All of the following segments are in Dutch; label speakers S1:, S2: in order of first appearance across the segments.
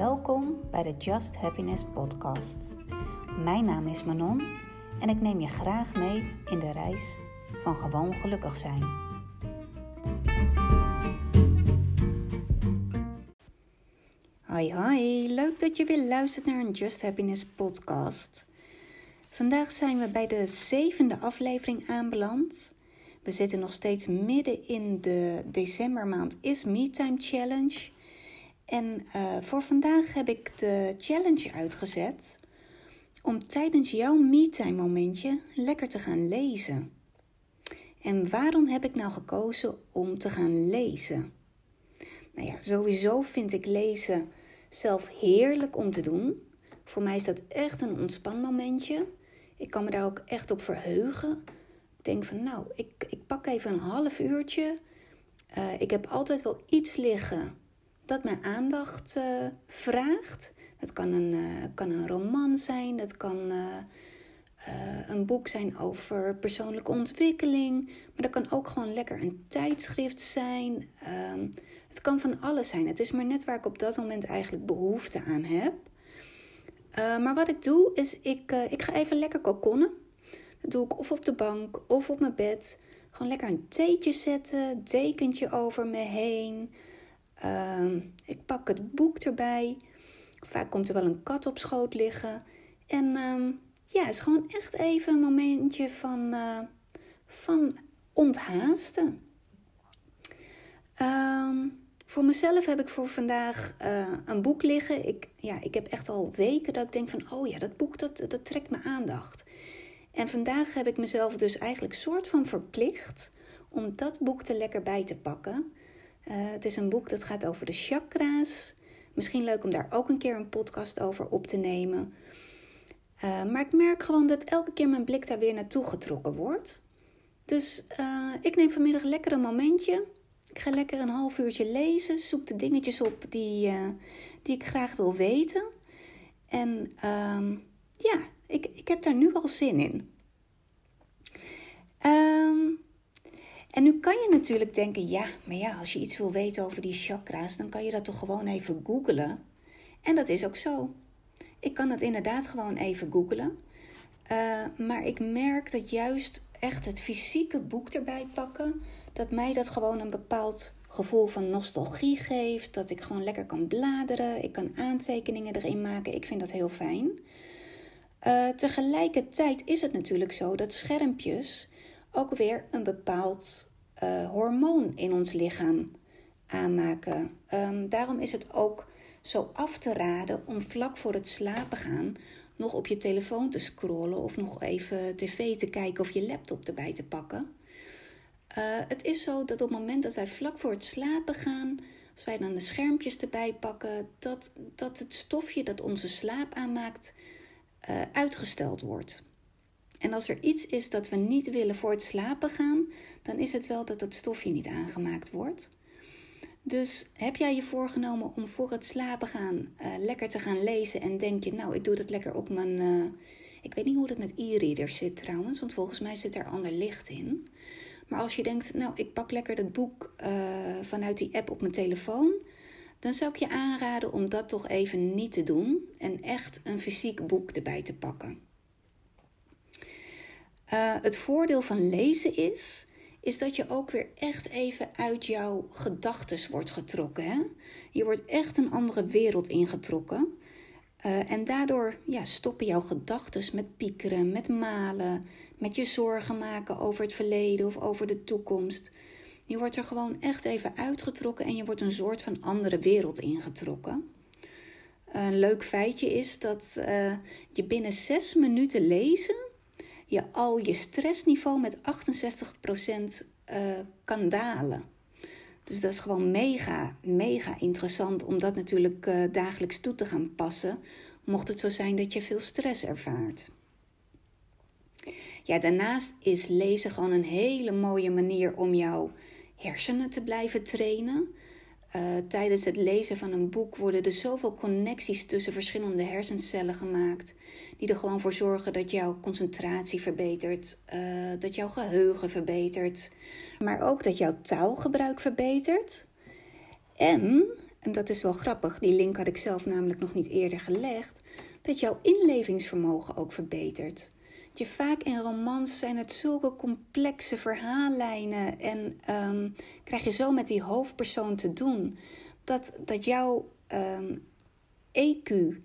S1: Welkom bij de Just Happiness Podcast. Mijn naam is Manon en ik neem je graag mee in de reis van gewoon gelukkig zijn. Hoi hoi, leuk dat je weer luistert naar een Just Happiness podcast. Vandaag zijn we bij de zevende aflevering aanbeland. We zitten nog steeds midden in de decembermaand is Me Time Challenge. En uh, voor vandaag heb ik de challenge uitgezet om tijdens jouw me-time momentje lekker te gaan lezen. En waarom heb ik nou gekozen om te gaan lezen? Nou ja, sowieso vind ik lezen zelf heerlijk om te doen. Voor mij is dat echt een ontspanmomentje. Ik kan me daar ook echt op verheugen. Ik denk van nou, ik, ik pak even een half uurtje. Uh, ik heb altijd wel iets liggen dat mijn aandacht uh, vraagt. Het kan een, uh, kan een roman zijn, het kan uh, een boek zijn over persoonlijke ontwikkeling, maar dat kan ook gewoon lekker een tijdschrift zijn. Ehm, het kan van alles zijn. Het is maar net waar ik op dat moment eigenlijk behoefte aan heb. maar wat ik doe is, ik, ik ga even lekker kokonnen. Dat doe ik of op de bank of op mijn bed. Gewoon lekker een theetje zetten, dekentje over me heen. Uh, ik pak het boek erbij. Vaak komt er wel een kat op schoot liggen. En uh, ja, het is gewoon echt even een momentje van, uh, van onthaasten. Ehm, voor mezelf heb ik voor vandaag uh, een boek liggen. Ik, ja, ik heb echt al weken dat ik denk van, oh ja, dat boek dat, dat trekt mijn aandacht. En vandaag heb ik mezelf dus eigenlijk soort van verplicht om dat boek er lekker bij te pakken. Uh, het is een boek dat gaat over de chakra's. Misschien leuk om daar ook een keer een podcast over op te nemen. Uh, maar ik merk gewoon dat elke keer mijn blik daar weer naartoe getrokken wordt. Dus uh, ik neem vanmiddag lekker een momentje. Ik ga lekker een half uurtje lezen. Zoek de dingetjes op die, die ik graag wil weten. En ehm, ja, ik, ik heb daar nu al zin in. Um, en nu kan je natuurlijk denken, ja, maar ja, als je iets wil weten over die chakra's, dan kan je dat toch gewoon even googlen. En dat is ook zo. Ik kan het inderdaad gewoon even googlen. Uh, maar ik merk dat juist echt het fysieke boek erbij pakken, dat mij dat gewoon een bepaald gevoel van nostalgie geeft. Dat ik gewoon lekker kan bladeren. Ik kan aantekeningen erin maken. Ik vind dat heel fijn. Uh, tegelijkertijd is het natuurlijk zo dat schermpjes ook weer een bepaald uh, hormoon in ons lichaam aanmaken. Um, daarom is het ook zo af te raden om vlak voor het slapen gaan nog op je telefoon te scrollen of nog even tv te kijken of je laptop erbij te pakken. Uh, het is zo dat op het moment dat wij vlak voor het slapen gaan, als wij dan de schermpjes erbij pakken, dat, dat het stofje dat onze slaap aanmaakt uh, uitgesteld wordt. En als er iets is dat we niet willen voor het slapen gaan, dan is het wel dat het stofje niet aangemaakt wordt. Dus heb jij je voorgenomen om voor het slapen gaan uh, lekker te gaan lezen en denk je, nou, ik doe dat lekker op mijn. Uh, ik weet niet hoe dat met e-readers zit trouwens, want volgens mij zit er ander licht in. Maar als je denkt, nou, ik pak lekker dat boek uh, vanuit die app op mijn telefoon, dan zou ik je aanraden om dat toch even niet te doen en echt een fysiek boek erbij te pakken. Uh, het voordeel van lezen is, is dat je ook weer echt even uit jouw gedachten wordt getrokken. Hè? Je wordt echt een andere wereld ingetrokken. Uh, en daardoor ja, stoppen jouw gedachten met piekeren, met malen, met je zorgen maken over het verleden of over de toekomst. Je wordt er gewoon echt even uitgetrokken en je wordt een soort van andere wereld ingetrokken. Een leuk feitje is dat uh, je binnen zes minuten lezen je al je stressniveau met 68% uh, eh, kan dalen. Dus dat is gewoon mega, mega interessant om dat natuurlijk uh, dagelijks toe te gaan passen, mocht het zo zijn dat je veel stress ervaart. Ja, daarnaast is lezen gewoon een hele mooie manier om jouw hersenen te blijven trainen. Uh, tijdens het lezen van een boek worden er zoveel connecties tussen verschillende hersencellen gemaakt, die er gewoon voor zorgen dat jouw concentratie verbetert, uh, dat jouw geheugen verbetert, maar ook dat jouw taalgebruik verbetert. En en dat is wel grappig, die link had ik zelf namelijk nog niet eerder gelegd, dat jouw inlevingsvermogen ook verbetert. Je vaak in romans zijn het zulke complexe verhaallijnen en um, krijg je zo met die hoofdpersoon te doen dat, dat jouw um, ehm, EQ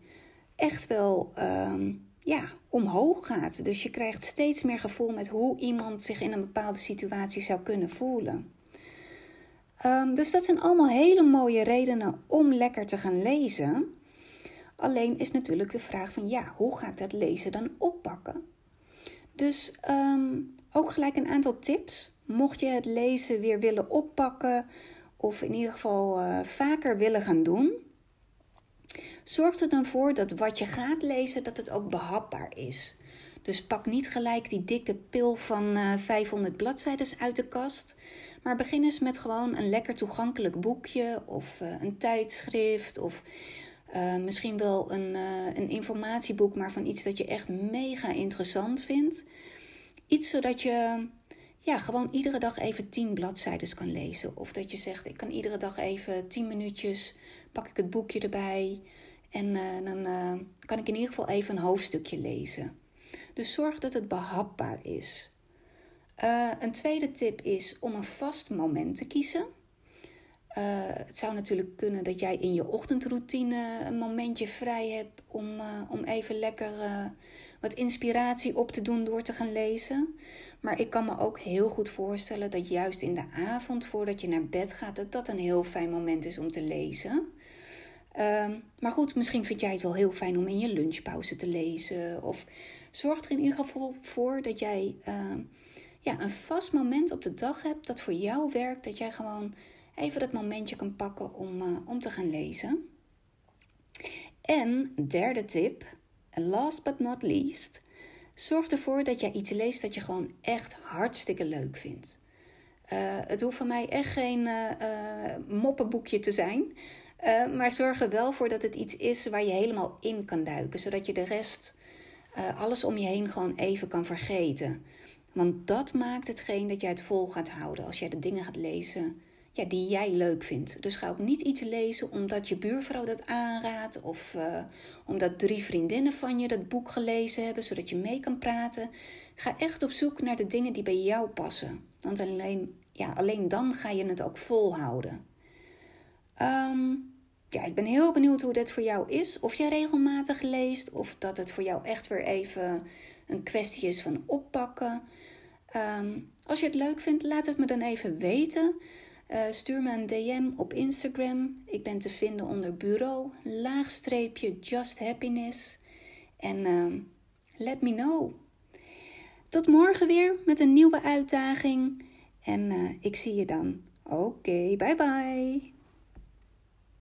S1: echt wel um, ja, omhoog gaat. Dus je krijgt steeds meer gevoel met hoe iemand zich in een bepaalde situatie zou kunnen voelen. Dus dat zijn allemaal hele mooie redenen om lekker te gaan lezen. Alleen is natuurlijk de vraag van ja, hoe ga ik dat lezen dan oppakken? Dus um, ook gelijk een aantal tips. Mocht je het lezen weer willen oppakken of in ieder geval uh, vaker willen gaan doen, zorg er dan voor dat wat je gaat lezen, dat het ook behapbaar is. Dus pak niet gelijk die dikke pil van uh, eh, 500 bladzijden uit de kast. Maar begin eens met gewoon een lekker toegankelijk boekje of uh, een tijdschrift of uh, misschien wel een, uh, een informatieboek, maar van iets dat je echt mega interessant vindt. Iets zodat je ja, gewoon iedere dag even 10 bladzijden kan lezen. Of dat je zegt, ik kan iedere dag even 10 minuutjes, pak ik het boekje erbij. En dan kan ik in ieder geval even een hoofdstukje lezen. Dus zorg dat het behapbaar is. Een tweede tip is om een vast moment te kiezen. Uh, het zou natuurlijk kunnen dat jij in je ochtendroutine een momentje vrij hebt om, uh, om even lekker wat inspiratie op te doen door te gaan lezen. Maar ik kan me ook heel goed voorstellen dat juist in de avond voordat je naar bed gaat, dat dat een heel fijn moment is om te lezen. Uh, maar goed, misschien vind jij het wel heel fijn om in je lunchpauze te lezen. Of zorg er in ieder geval voor dat jij ja, een vast moment op de dag hebt dat voor jou werkt, dat jij gewoon even dat momentje kan pakken om, uh, om te gaan lezen. En derde tip, last but not least, zorg ervoor dat jij iets leest dat je gewoon echt hartstikke leuk vindt. Uh, het hoeft van mij echt geen uh, moppenboekje te zijn. maar zorg er wel voor dat het iets is waar je helemaal in kan duiken. Zodat je de rest, alles om je heen gewoon even kan vergeten. Want dat maakt hetgeen dat jij het vol gaat houden als jij de dingen gaat lezen ja, die jij leuk vindt. Dus ga ook niet iets lezen omdat je buurvrouw dat aanraadt of uh, omdat drie vriendinnen van je dat boek gelezen hebben, zodat je mee kan praten. Ga echt op zoek naar de dingen die bij jou passen. Want alleen, ja, alleen dan ga je het ook volhouden. Um, ja, ik ben heel benieuwd hoe dit voor jou is. Of jij regelmatig leest, of dat het voor jou echt weer even een kwestie is van oppakken. Ehm, als je het leuk vindt, laat het me dan even weten. Uh, stuur me een DM op Instagram. Ik ben te vinden onder bureau, laagstreepje just happiness. En uh, let me know. Tot morgen weer met een nieuwe uitdaging. En uh, ik zie je dan. Oké, bye bye.